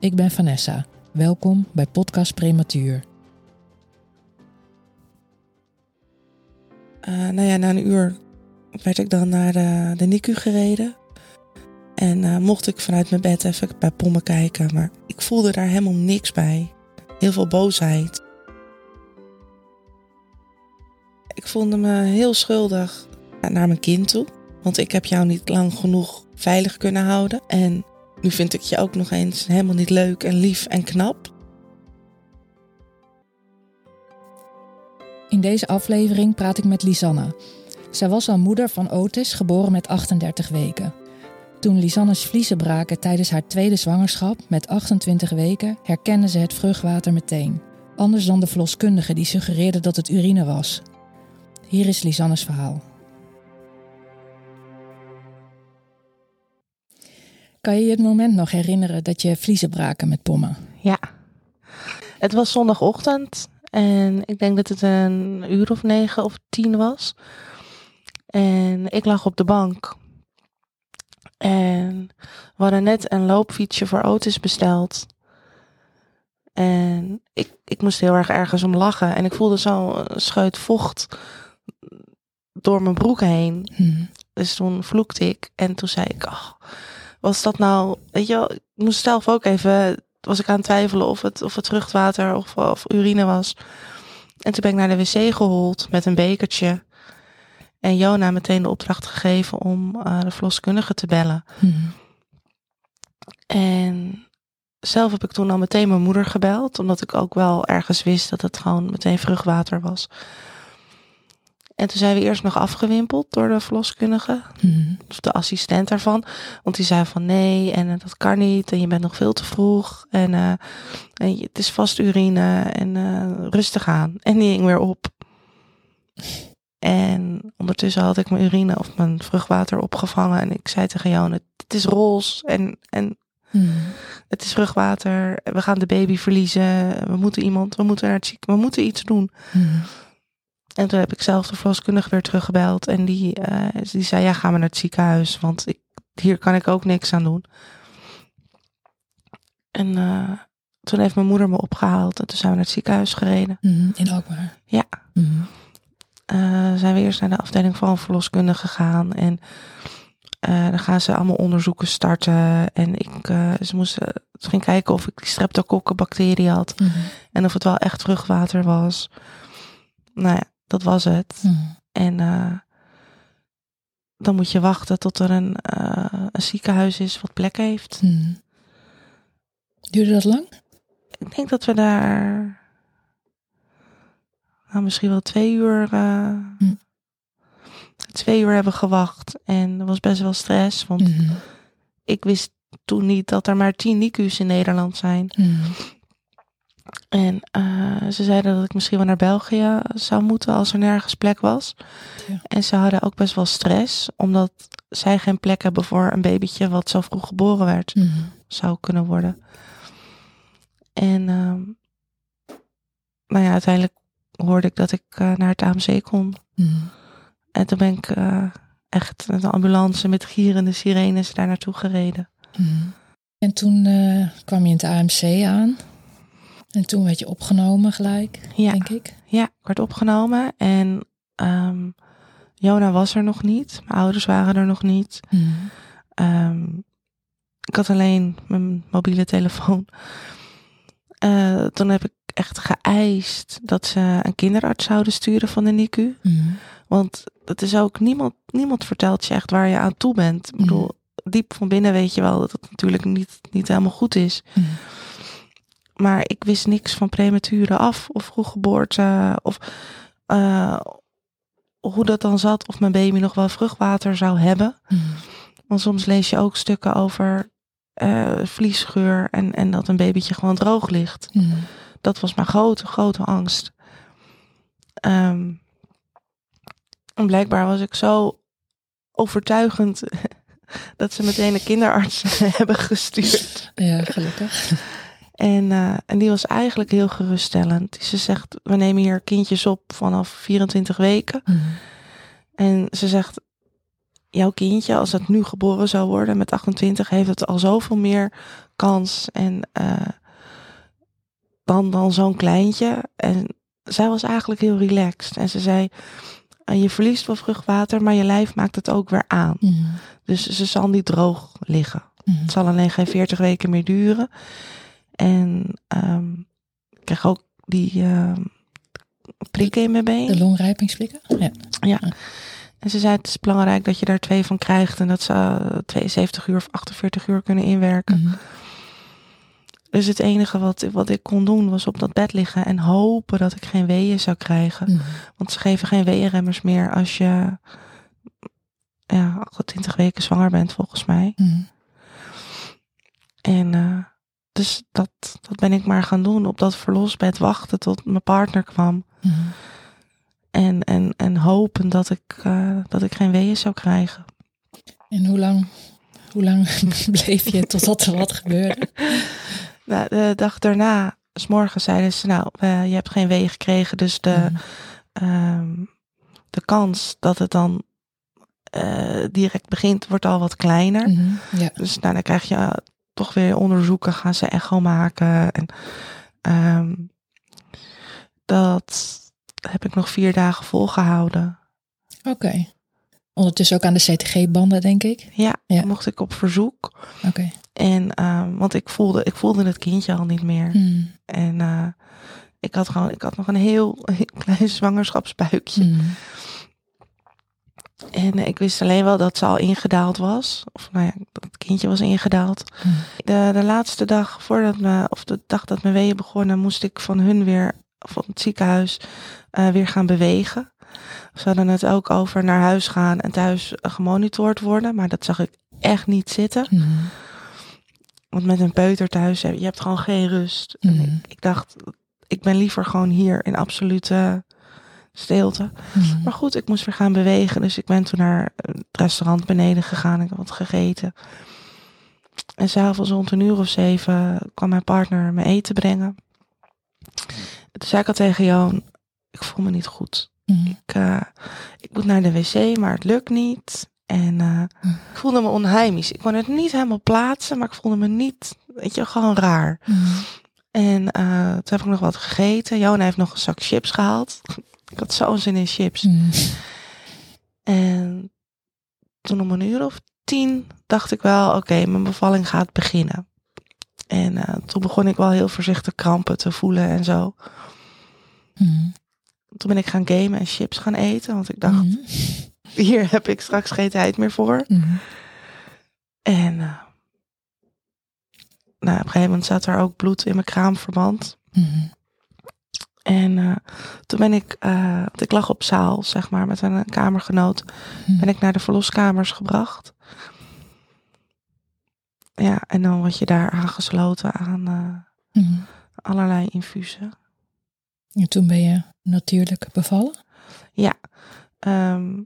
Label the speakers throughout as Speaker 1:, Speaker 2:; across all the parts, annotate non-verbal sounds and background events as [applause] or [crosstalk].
Speaker 1: Ik ben Vanessa. Welkom bij Podcast Prematuur.
Speaker 2: Uh, nou ja, na een uur werd ik dan naar de, de NICU gereden. En uh, mocht ik vanuit mijn bed even bij Pommen kijken. Maar ik voelde daar helemaal niks bij. Heel veel boosheid. Ik voelde me heel schuldig naar mijn kind toe. Want ik heb jou niet lang genoeg veilig kunnen houden. En nu vind ik je ook nog eens helemaal niet leuk en lief en knap.
Speaker 1: In deze aflevering praat ik met Lisanne. Zij was al moeder van Otis, geboren met 38 weken. Toen Lisanne's vliezen braken tijdens haar tweede zwangerschap met 28 weken, herkende ze het vruchtwater meteen. Anders dan de verloskundige die suggereerde dat het urine was. Hier is Lisanne's verhaal. Kan je je het moment nog herinneren dat je vliezen braken met pommen?
Speaker 2: Ja. Het was zondagochtend en ik denk dat het een uur of negen of tien was. En ik lag op de bank. En we hadden net een loopfietsje voor Otis besteld. En ik, ik moest heel erg ergens om lachen. En ik voelde zo'n scheut vocht door mijn broek heen. Hmm. Dus toen vloekte ik. En toen zei ik, oh, was dat nou, weet je wel, ik moest zelf ook even, was ik aan het twijfelen of het, of het vruchtwater of, of urine was. En toen ben ik naar de wc gehold met een bekertje. En Jona meteen de opdracht gegeven om uh, de verloskundige te bellen. Hmm. En zelf heb ik toen al meteen mijn moeder gebeld, omdat ik ook wel ergens wist dat het gewoon meteen vruchtwater was. En toen zijn we eerst nog afgewimpeld door de verloskundige. Mm. Of de assistent daarvan. Want die zei van nee, en uh, dat kan niet. En je bent nog veel te vroeg. En, uh, en het is vast urine. En uh, rustig aan. En die ging weer op. En ondertussen had ik mijn urine of mijn vruchtwater opgevangen. En ik zei tegen jou, het is roze. En, en mm. het is vruchtwater. We gaan de baby verliezen. We moeten iemand, we moeten naar het ziek, we moeten iets doen. Mm. En toen heb ik zelf de verloskundige weer teruggebeld. En die, uh, die zei, ja, gaan we naar het ziekenhuis. Want ik, hier kan ik ook niks aan doen. En uh, toen heeft mijn moeder me opgehaald. En toen zijn we naar het ziekenhuis gereden.
Speaker 1: Mm, in Alkmaar?
Speaker 2: Ja. Mm. Uh, zijn we eerst naar de afdeling van verloskundige gegaan. En dan gaan ze allemaal onderzoeken starten. En ik, ze moesten ze ging kijken of ik die streptokokkenbacterie had. Mm. En of het wel echt vruchtwater was. Nou ja, dat was het. Hmm. En uh, dan moet je wachten tot er een, uh, een ziekenhuis is wat plek heeft. Hmm.
Speaker 1: Duurde dat lang?
Speaker 2: Ik denk dat we daar nou, misschien wel twee uur, uh, hmm. twee uur hebben gewacht. En er was best wel stress, want ik wist toen niet dat er maar tien NICU's in Nederland zijn. En uh, ze zeiden dat ik misschien wel naar België zou moeten als er nergens plek was. Ja. En ze hadden ook best wel stress, omdat zij geen plek hebben voor een babytje wat zo vroeg geboren werd, mm -hmm. zou kunnen worden. En uh, nou ja, uiteindelijk hoorde ik dat ik uh, naar het AMC kon. Mm -hmm. En toen ben ik uh, echt met een ambulance met gierende sirenes daar naartoe gereden.
Speaker 1: Mm -hmm. En toen kwam je in het AMC aan. En toen werd je opgenomen gelijk, ja. denk ik.
Speaker 2: Ja, ik werd opgenomen en um, Jona was er nog niet. Mijn ouders waren er nog niet. Mm. Um, ik had alleen mijn mobiele telefoon. Uh, [laughs] toen heb ik echt geëist dat ze een kinderarts zouden sturen van de NICU. Mm. Want dat is ook, niemand, niemand vertelt je echt waar je aan toe bent. Ik bedoel, mm. diep van binnen weet je wel dat het natuurlijk niet, niet helemaal goed is. Mm. Maar ik wist niks van premature af of vroeggeboorte of uh, hoe dat dan zat. Of mijn baby nog wel vruchtwater zou hebben. Mm. Want soms lees je ook stukken over uh, vliesgeur en, en dat een babytje gewoon droog ligt.
Speaker 1: Mhm.
Speaker 2: Dat was mijn grote, grote angst. Ehm, en blijkbaar was ik zo overtuigend [laughs] dat ze meteen een kinderarts [laughs] hebben gestuurd.
Speaker 1: Ja, gelukkig.
Speaker 2: En, eh, en die was eigenlijk heel geruststellend. Ze zegt, we nemen hier kindjes op vanaf 24 weken.
Speaker 1: Mhm.
Speaker 2: En ze zegt, jouw kindje, als het nu geboren zou worden met 28, heeft het al zoveel meer kans en, eh, dan, dan zo'n kleintje. En zij was eigenlijk heel relaxed. En ze zei, eh, je verliest wel vruchtwater, maar je lijf maakt het ook weer aan.
Speaker 1: Mhm.
Speaker 2: Dus ze zal niet droog liggen.
Speaker 1: Mhm.
Speaker 2: Het zal alleen geen 40 weken meer duren. En ehm, ik kreeg ook die ehm, prikken in mijn been.
Speaker 1: De longrijpingsblikken? Ja.
Speaker 2: En ze zei, het is belangrijk dat je daar twee van krijgt. En dat ze eh, 72 uur of 48 uur kunnen inwerken.
Speaker 1: Mhm.
Speaker 2: Dus het enige wat, wat ik kon doen was op dat bed liggen en hopen dat ik geen weeën zou krijgen.
Speaker 1: Mhm.
Speaker 2: Want ze geven geen weeënremmers meer als je ja, 28 weken zwanger bent, volgens mij.
Speaker 1: Mhm.
Speaker 2: En eh, dus dat, dat ben ik maar gaan doen. Op dat verlosbed wachten tot mijn partner kwam.
Speaker 1: Mhm.
Speaker 2: En, en, en hopen dat ik, eh, dat ik geen weeën zou krijgen.
Speaker 1: En hoe lang, hoe lang [laughs] bleef je totdat er wat gebeurde? [laughs]
Speaker 2: Nou, de dag daarna, s morgens zeiden ze, nou, je hebt geen weeën gekregen. Dus de,
Speaker 1: Mhm.
Speaker 2: ehm, de kans dat het dan eh, direct begint, wordt al wat kleiner.
Speaker 1: Mhm. Ja.
Speaker 2: Dus nou, dan krijg je toch weer onderzoeken, gaan ze echo maken. En ehm, dat heb ik nog vier dagen volgehouden.
Speaker 1: Oké. Ondertussen ook aan de CTG-banden, denk ik.
Speaker 2: Ja,
Speaker 1: Ja.
Speaker 2: mocht ik op verzoek.
Speaker 1: Oké.
Speaker 2: En ehm, want ik voelde, ik voelde het kindje al niet meer.
Speaker 1: Mhm.
Speaker 2: En eh, ik had gewoon, ik had nog een heel, heel [laughs] klein zwangerschapsbuikje.
Speaker 1: Mhm.
Speaker 2: En eh, ik wist alleen wel dat ze al ingedaald was. Of nou ja, dat het kindje was ingedaald.
Speaker 1: Mhm.
Speaker 2: De, de laatste dag voordat me, of de dag dat mijn weeën begonnen, moest ik van hun weer, van het ziekenhuis, eh, weer gaan bewegen. Ze hadden het ook over naar huis gaan en thuis eh, gemonitord worden. Maar dat zag ik echt niet zitten.
Speaker 1: Mhm.
Speaker 2: Want met een peuter thuis, heb- je hebt gewoon geen rust. En
Speaker 1: Mhm.
Speaker 2: ik, ik dacht, ik ben liever gewoon hier in absolute stilte.
Speaker 1: Mhm.
Speaker 2: Maar goed, ik moest weer gaan bewegen. Dus ik ben toen naar het restaurant beneden gegaan. Ik heb wat gegeten. En s'avonds rond een uur of zeven kwam mijn partner me eten brengen. Toen zei ik al tegen Johan, ik voel me niet goed.
Speaker 1: Mhm.
Speaker 2: Ik, eh, ik moet naar de wc, maar het lukt niet. En eh, ik voelde me onheimisch. Ik kon het niet helemaal plaatsen, maar ik voelde me niet, weet je, gewoon raar.
Speaker 1: Mhm.
Speaker 2: En eh, toen heb ik nog wat gegeten. Johan heeft nog een zak chips gehaald. Ik had zo'n zin in chips.
Speaker 1: Mhm.
Speaker 2: En toen om een uur of tien dacht ik wel, oké, mijn bevalling gaat beginnen. En eh, toen begon ik wel heel voorzichtig krampen te voelen en zo.
Speaker 1: Mhm.
Speaker 2: Toen ben ik gaan gamen en chips gaan eten, want ik dacht,
Speaker 1: Mhm.
Speaker 2: hier heb ik straks geen tijd meer voor. En eh, nou, op een gegeven moment zat er ook bloed in mijn kraamverband.
Speaker 1: Mhm.
Speaker 2: En eh, toen ben ik, eh, want ik lag op zaal, zeg maar, met een kamergenoot.
Speaker 1: Mhm.
Speaker 2: ben ik naar de verloskamers gebracht. Ja, en dan word je daar aangesloten aan eh,
Speaker 1: Mhm.
Speaker 2: allerlei infusen.
Speaker 1: En toen ben je natuurlijk bevallen?
Speaker 2: Ehm,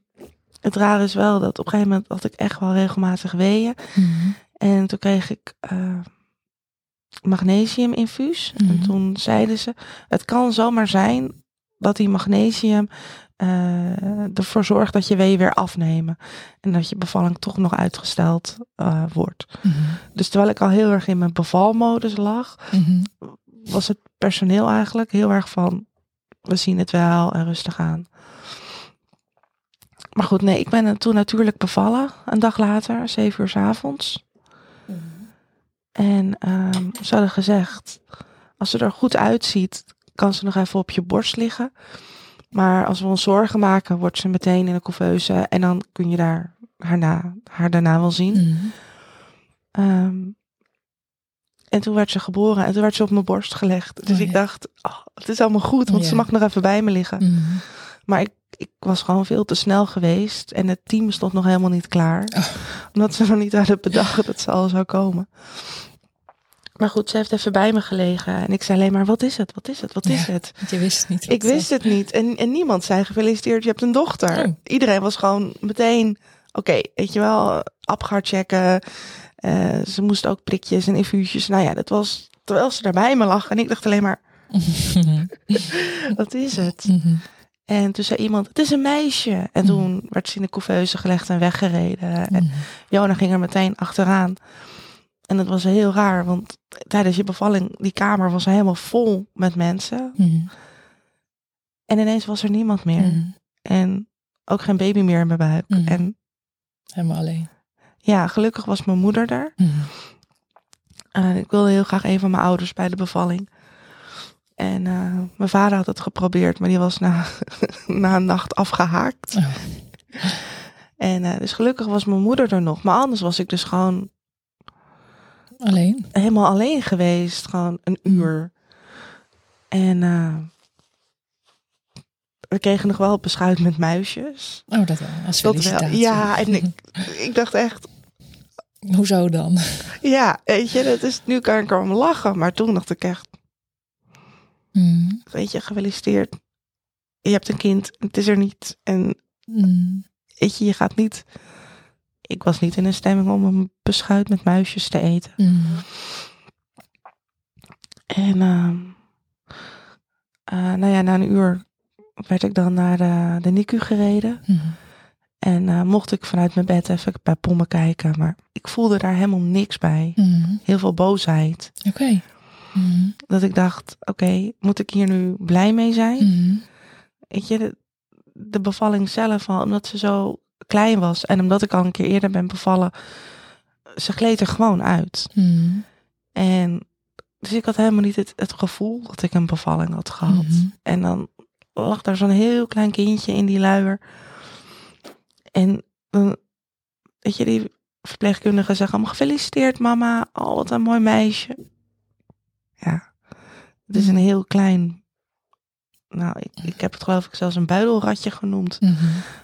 Speaker 2: het rare is wel dat op een gegeven moment had ik echt wel regelmatig weeën.
Speaker 1: Mhm.
Speaker 2: En toen kreeg ik magnesiuminfuus. En
Speaker 1: Mhm.
Speaker 2: toen zeiden ze, het kan zomaar zijn dat die magnesium eh, ervoor zorgt dat je weeën weer afnemen. En dat je bevalling toch nog uitgesteld eh, wordt.
Speaker 1: Mhm.
Speaker 2: Dus terwijl ik al heel erg in mijn bevalmodus lag,
Speaker 1: Mhm.
Speaker 2: was het personeel eigenlijk heel erg van, we zien het wel en rustig aan. Maar goed, nee, ik ben toen natuurlijk bevallen, een dag later, zeven uur s avonds. En ehm, ze hadden gezegd, als ze er goed uitziet, kan ze nog even op je borst liggen. Maar als we ons zorgen maken, wordt ze meteen in een couveuse en dan kun je daar haar, na, haar daarna wel zien.
Speaker 1: Mhm.
Speaker 2: Ehm, en toen werd ze geboren en toen werd ze op mijn borst gelegd. Dus
Speaker 1: Oh,
Speaker 2: ik
Speaker 1: ja.
Speaker 2: dacht, oh, het is allemaal goed, want
Speaker 1: Ja.
Speaker 2: ze mag nog even bij me liggen.
Speaker 1: Mhm.
Speaker 2: Maar ik, ik was gewoon veel te snel geweest. En het team stond nog helemaal niet klaar.
Speaker 1: Oh.
Speaker 2: Omdat ze nog niet hadden bedacht dat ze al zou komen. Maar goed, ze heeft even bij me gelegen. En ik zei alleen maar, wat is het? Wat is het? Wat is
Speaker 1: Ja,
Speaker 2: het?
Speaker 1: Want je wist het niet.
Speaker 2: Ik wist het niet. En, en niemand zei gefeliciteerd, je hebt een dochter.
Speaker 1: Oh.
Speaker 2: Iedereen was gewoon meteen, oké, weet je wel, apgar checken. Eh, ze moest ook prikjes en infuusjes. Nou ja, dat was terwijl ze daar bij me lag. En ik dacht alleen maar, [laughs] wat is het?
Speaker 1: Mhm.
Speaker 2: En toen zei iemand, het is een meisje. En toen werd ze in de couveuse gelegd en weggereden. En
Speaker 1: Mhm.
Speaker 2: Jona ging er meteen achteraan. En dat was heel raar, want tijdens je bevalling, die kamer was helemaal vol met mensen.
Speaker 1: Mhm.
Speaker 2: En ineens was er niemand meer.
Speaker 1: Mhm.
Speaker 2: En ook geen baby meer in mijn buik.
Speaker 1: Mhm.
Speaker 2: En
Speaker 1: Helemaal alleen.
Speaker 2: ja, gelukkig was mijn moeder er. En ik wilde heel graag een van mijn ouders bij de bevalling. En eh, mijn vader had het geprobeerd, maar die was na, [laughs] na een nacht afgehaakt.
Speaker 1: Oh.
Speaker 2: En eh, dus gelukkig was mijn moeder er nog. Maar anders was ik dus gewoon
Speaker 1: Alleen.
Speaker 2: helemaal alleen geweest. Gewoon een uur. En eh, we kregen nog wel beschuit met muisjes.
Speaker 1: Oh, dat wel. Als
Speaker 2: Dat wel. Ja, en ik, [laughs] ik dacht echt,
Speaker 1: Hoezo dan?
Speaker 2: ja, weet je, dat is, nu kan ik erom lachen. Maar toen dacht ik echt,
Speaker 1: Mhm.
Speaker 2: weet je, gefeliciteerd. Je hebt een kind, het is er niet. En
Speaker 1: Mhm.
Speaker 2: weet je, je gaat niet... Ik was niet in een stemming om een beschuit met muisjes te eten. En ehm, eh, nou ja, na een uur werd ik dan naar de, de NICU gereden. En eh, mocht ik vanuit mijn bed even bij Pommen kijken. Maar ik voelde daar helemaal niks bij. Heel veel boosheid.
Speaker 1: Oké.
Speaker 2: Dat ik dacht, oké, moet ik hier nu blij mee zijn?
Speaker 1: Mhm.
Speaker 2: Weet je, de, de bevalling zelf al, omdat ze zo klein was. En omdat ik al een keer eerder ben bevallen. Ze gleed er gewoon uit.
Speaker 1: Mhm.
Speaker 2: En dus ik had helemaal niet het, het gevoel dat ik een bevalling had gehad.
Speaker 1: Mhm.
Speaker 2: En dan lag daar zo'n heel klein kindje in die luier. En dan, weet je, die verpleegkundige zegt allemaal gefeliciteerd mama. Oh, wat een mooi meisje. Ja, het is een heel klein, nou, ik, ik heb het geloof ik zelfs een buidelratje genoemd.
Speaker 1: Mhm.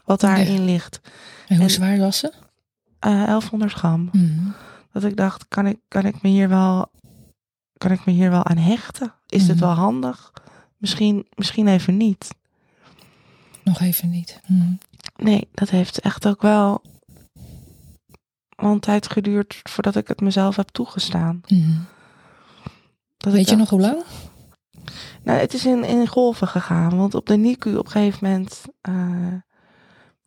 Speaker 2: Wat daarin ligt.
Speaker 1: En hoe
Speaker 2: En-
Speaker 1: zwaar was ze?
Speaker 2: Eh 1100 gram.
Speaker 1: Mhm.
Speaker 2: Dat ik dacht, kan ik, kan ik me hier wel, kan ik me hier wel aan hechten? Is dit
Speaker 1: Mhm.
Speaker 2: wel handig? Misschien, misschien even niet.
Speaker 1: Nog even niet. Mhm.
Speaker 2: Nee, dat heeft echt ook wel een tijd geduurd voordat ik het mezelf heb toegestaan.
Speaker 1: Weet je
Speaker 2: dacht-
Speaker 1: nog hoe lang?
Speaker 2: Nou, het is in, in golven gegaan. Want op de NICU op een gegeven moment, eh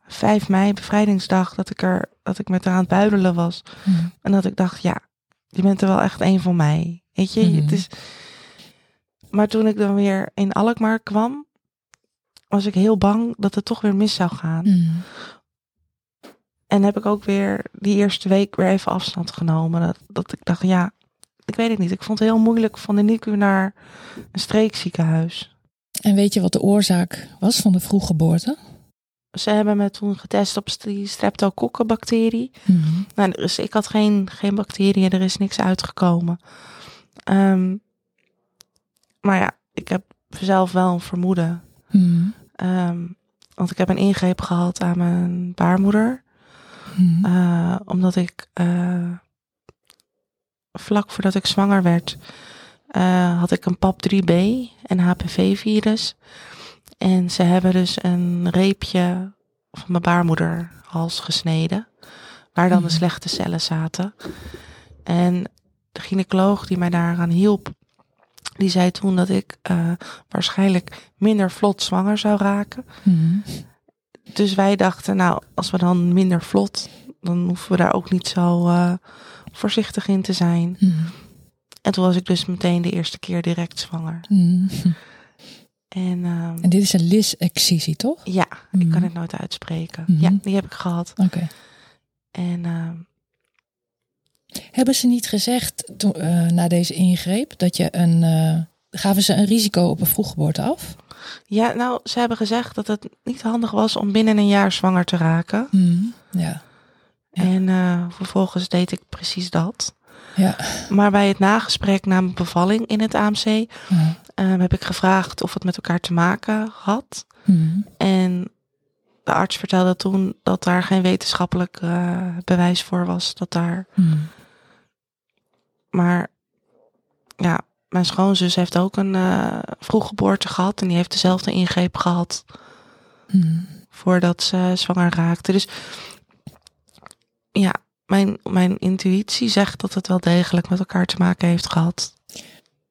Speaker 2: 5 mei, bevrijdingsdag, dat ik, er, dat ik met haar aan het buidelen was.
Speaker 1: Mhm.
Speaker 2: En dat ik dacht, ja, je bent er wel echt een van mij. Weet je,
Speaker 1: Mhm.
Speaker 2: het is... Maar toen ik dan weer in Alkmaar kwam, was ik heel bang dat het toch weer mis zou gaan.
Speaker 1: Mhm.
Speaker 2: En heb ik ook weer die eerste week weer even afstand genomen. Dat, dat ik dacht, ja, ik weet het niet. Ik vond het heel moeilijk van de NICU naar een streekziekenhuis.
Speaker 1: En weet je wat de oorzaak was van de vroeggeboorte?
Speaker 2: Ze hebben me toen getest op die streptokokkenbacterie.
Speaker 1: Mhm.
Speaker 2: Nou, dus ik had geen, geen bacteriën, er is niks uitgekomen. Ehm, maar ja, ik heb zelf wel een vermoeden.
Speaker 1: Mhm.
Speaker 2: Ehm, want ik heb een ingreep gehad aan mijn baarmoeder.
Speaker 1: Mhm.
Speaker 2: Eh, omdat ik eh, vlak voordat ik zwanger werd, eh, had ik een PAP3B, een HPV-virus. En ze hebben dus een reepje van mijn baarmoederhals gesneden, waar dan de
Speaker 1: Mhm.
Speaker 2: slechte cellen zaten. En de gynaecoloog die mij daaraan hielp, die zei toen dat ik eh, waarschijnlijk minder vlot zwanger zou raken.
Speaker 1: Mhm.
Speaker 2: Dus wij dachten, nou, als we dan minder vlot, dan hoeven we daar ook niet zo eh, voorzichtig in te zijn.
Speaker 1: Mhm.
Speaker 2: En toen was ik dus meteen de eerste keer direct zwanger.
Speaker 1: Mhm.
Speaker 2: En ehm,
Speaker 1: En dit is een lis-excisie, toch?
Speaker 2: ja, ik kan
Speaker 1: Mhm.
Speaker 2: het nooit uitspreken. Ja, die heb ik gehad.
Speaker 1: Oké.
Speaker 2: En ehm,
Speaker 1: Hebben ze niet gezegd toen, eh, na deze ingreep dat je een. eh, gaven ze een risico op een vroeggeboorte af?
Speaker 2: ja, nou, ze hebben gezegd dat het niet handig was om binnen een jaar zwanger te raken.
Speaker 1: Ja. Ja.
Speaker 2: En eh, vervolgens deed ik precies dat.
Speaker 1: Ja.
Speaker 2: Maar bij het nagesprek na mijn bevalling in het AMC ehm, heb ik gevraagd of het met elkaar te maken had.
Speaker 1: Mhm.
Speaker 2: En de arts vertelde toen dat daar geen wetenschappelijk uh, bewijs voor was. Dat daar.
Speaker 1: Hmm.
Speaker 2: Maar ja, mijn schoonzus heeft ook een uh, vroeggeboorte gehad. En die heeft dezelfde ingreep gehad.
Speaker 1: Hmm.
Speaker 2: Voordat ze zwanger raakte. Dus ja, mijn, mijn intuïtie zegt dat het wel degelijk met elkaar te maken heeft gehad.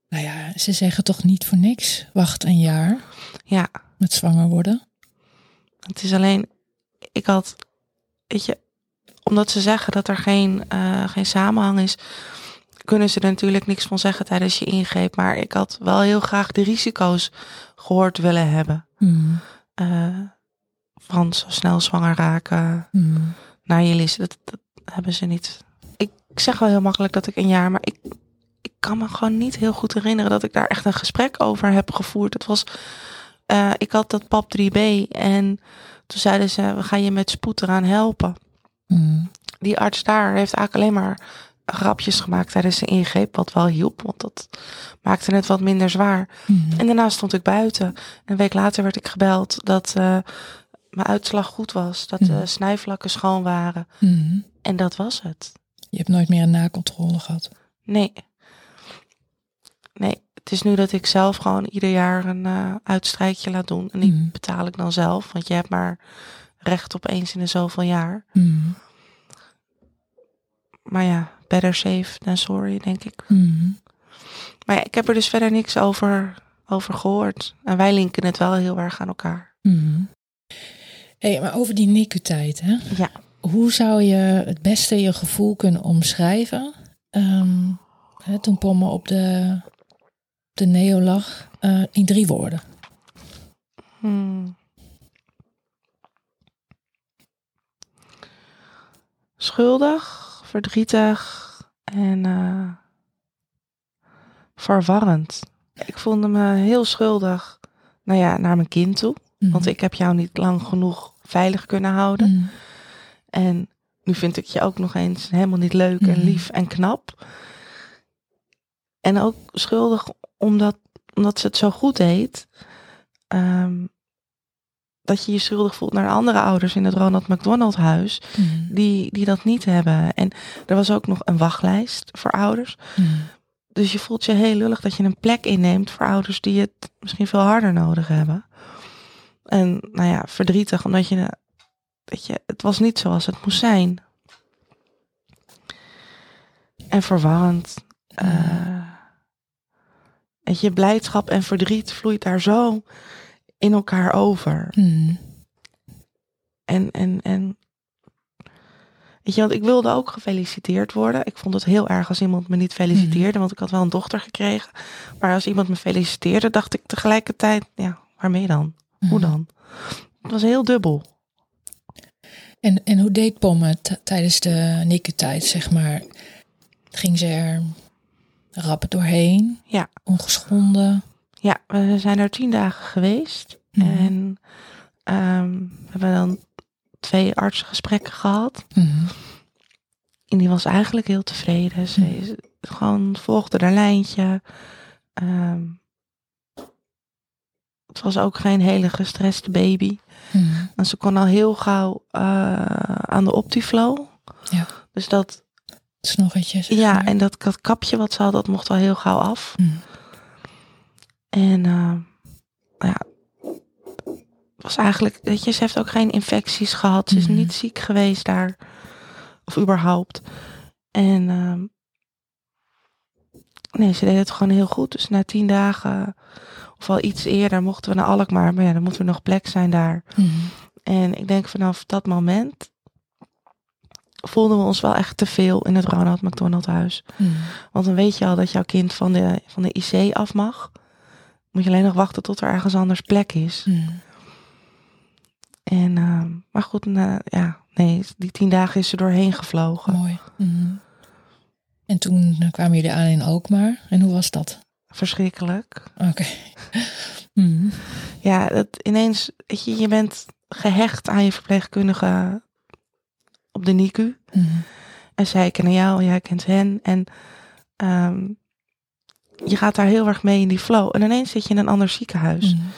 Speaker 1: Nou ja, ze zeggen toch niet voor niks. Wacht een jaar
Speaker 2: Ja,
Speaker 1: met zwanger worden.
Speaker 2: het is alleen. Ik had. Weet je, omdat ze zeggen dat er geen, eh, geen samenhang is. Kunnen ze er natuurlijk niks van zeggen tijdens je ingreep. Maar ik had wel heel graag de risico's gehoord willen hebben. Eh, van zo snel zwanger raken
Speaker 1: Hmm.
Speaker 2: Naar list. Dat, dat hebben ze niet. Ik, ik zeg wel heel makkelijk dat ik een jaar, maar ik, ik kan me gewoon niet heel goed herinneren dat ik daar echt een gesprek over heb gevoerd. Het was, eh, ik had dat pap 3B en toen zeiden ze, we gaan je met spoed eraan helpen.
Speaker 1: Hmm.
Speaker 2: Die arts daar heeft eigenlijk alleen maar grapjes gemaakt tijdens de ingreep, wat wel hielp, want dat maakte het wat minder zwaar.
Speaker 1: Hmm.
Speaker 2: En daarna stond ik buiten. Een week later werd ik gebeld dat eh, mijn uitslag goed was. Dat de
Speaker 1: Mhm.
Speaker 2: snijvlakken schoon waren.
Speaker 1: Hmm.
Speaker 2: En dat was het.
Speaker 1: Je hebt nooit meer een nakontrole gehad.
Speaker 2: Nee. Nee, het is nu dat ik zelf gewoon ieder jaar een eh uitstrijkje laat doen. En die
Speaker 1: Mhm.
Speaker 2: betaal ik dan zelf. Want je hebt maar recht op eens in de zoveel jaar. Maar ja, better safe than sorry, denk ik. Maar ja, ik heb er dus verder niks over, over gehoord. En wij linken het wel heel erg aan elkaar.
Speaker 1: Hey, maar over die NICU-tijd, hè?
Speaker 2: Ja.
Speaker 1: Hoe zou je het beste je gevoel kunnen omschrijven? Ehm, hè, toen Pomme op de, de neo lag, eh, in drie woorden.
Speaker 2: Hmm. Schuldig, verdrietig en eh, verwarrend. Ik voelde me heel schuldig, nou ja, naar mijn kind toe. Want ik heb jou niet lang genoeg veilig kunnen houden.
Speaker 1: Hmm.
Speaker 2: En nu vind ik je ook nog eens helemaal niet leuk en
Speaker 1: Mhm.
Speaker 2: lief en knap. En ook schuldig omdat, omdat ze het zo goed deed. ehm, dat je je schuldig voelt naar andere ouders in het Ronald McDonald huis.
Speaker 1: Hmm.
Speaker 2: Die, die dat niet hebben. En er was ook nog een wachtlijst voor ouders. Dus je voelt je heel lullig dat je een plek inneemt voor ouders die het misschien veel harder nodig hebben. En nou ja, verdrietig, omdat je, weet je, het was niet zoals het moest zijn. En verwarrend. weet je, blijdschap en verdriet vloeit daar zo in elkaar over.
Speaker 1: Hmm.
Speaker 2: En, en, en. Weet je, want ik wilde ook gefeliciteerd worden. Ik vond het heel erg als iemand me niet feliciteerde, want ik had wel een dochter gekregen. Maar als iemand me feliciteerde, dacht ik tegelijkertijd, ja, waarmee dan? Hoe
Speaker 1: Hmm.
Speaker 2: dan? Het was heel dubbel.
Speaker 1: En, en hoe deed Pomme tijdens de NICU-tijd, zeg maar? Ging ze er rap doorheen?
Speaker 2: Ja.
Speaker 1: Ongeschonden?
Speaker 2: Ja, we zijn er tien dagen geweest.
Speaker 1: Mhm.
Speaker 2: En ehm, we hebben dan twee artsengesprekken gehad.
Speaker 1: Hmm.
Speaker 2: En die was eigenlijk heel tevreden. Ze
Speaker 1: Mhm.
Speaker 2: gewoon volgde haar lijntje. Ehm, het was ook geen hele gestreste baby.
Speaker 1: Hmm.
Speaker 2: En ze kon al heel gauw eh, aan de Optiflow.
Speaker 1: Ja.
Speaker 2: Dus dat,
Speaker 1: Snorretjes.
Speaker 2: ja,
Speaker 1: maar.
Speaker 2: en dat, dat kapje wat ze had, dat mocht al heel gauw af.
Speaker 1: Hmm.
Speaker 2: En nou ja, het was eigenlijk, weet je, ze heeft ook geen infecties gehad. Ze is
Speaker 1: Mhm.
Speaker 2: niet ziek geweest daar. Of überhaupt. En ehm, nee, ze deed het gewoon heel goed. Dus na tien dagen, of al iets eerder, mochten we naar Alkmaar. Maar ja, dan moet er nog plek zijn daar.
Speaker 1: Hmm.
Speaker 2: En ik denk vanaf dat moment voelden we ons wel echt te veel in het Ronald McDonald huis.
Speaker 1: Hmm.
Speaker 2: Want dan weet je al dat jouw kind van de, van de IC af mag. Moet je alleen nog wachten tot er ergens anders plek is.
Speaker 1: Hmm.
Speaker 2: En, ehm, maar goed, na, ja, nee, die tien dagen is ze doorheen gevlogen.
Speaker 1: Mooi. En toen eh, kwamen jullie aan in Alkmaar. En hoe was dat?
Speaker 2: Verschrikkelijk.
Speaker 1: Oké. [laughs] Hmm.
Speaker 2: Ja, dat ineens, weet je, je bent gehecht aan je verpleegkundige op de NICU.
Speaker 1: Hmm.
Speaker 2: En zij kennen jou, jij kent hen. En ehm, je gaat daar heel erg mee in die flow. En ineens zit je in een ander ziekenhuis.
Speaker 1: Hmm.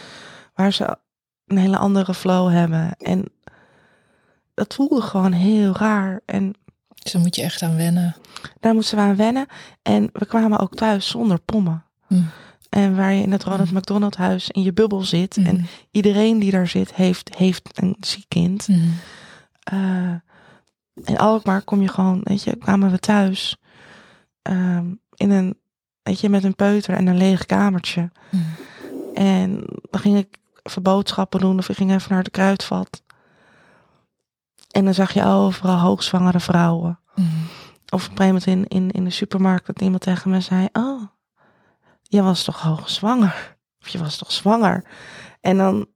Speaker 2: Waar ze een hele andere flow hebben. En dat voelde gewoon heel raar. En
Speaker 1: Dus daar moet je echt aan wennen.
Speaker 2: daar moesten we aan wennen. En we kwamen ook thuis zonder pommen.
Speaker 1: Hm.
Speaker 2: En waar je in het Ronald McDonald huis in je bubbel zit. En
Speaker 1: Mhm.
Speaker 2: iedereen die daar zit, heeft, heeft een ziek kind.
Speaker 1: Mhm.
Speaker 2: Eh, in Alkmaar kom je gewoon, weet je, kwamen we thuis. ehm, in een, weet je, met een peuter en een leeg kamertje. En dan ging ik even boodschappen doen of ik ging even naar het kruidvat. En dan zag je overal hoogzwangere vrouwen. Of op een gegeven moment in, in, in de supermarkt dat iemand tegen me zei: Oh, je was toch hoogzwanger? Of je was toch zwanger? En dan,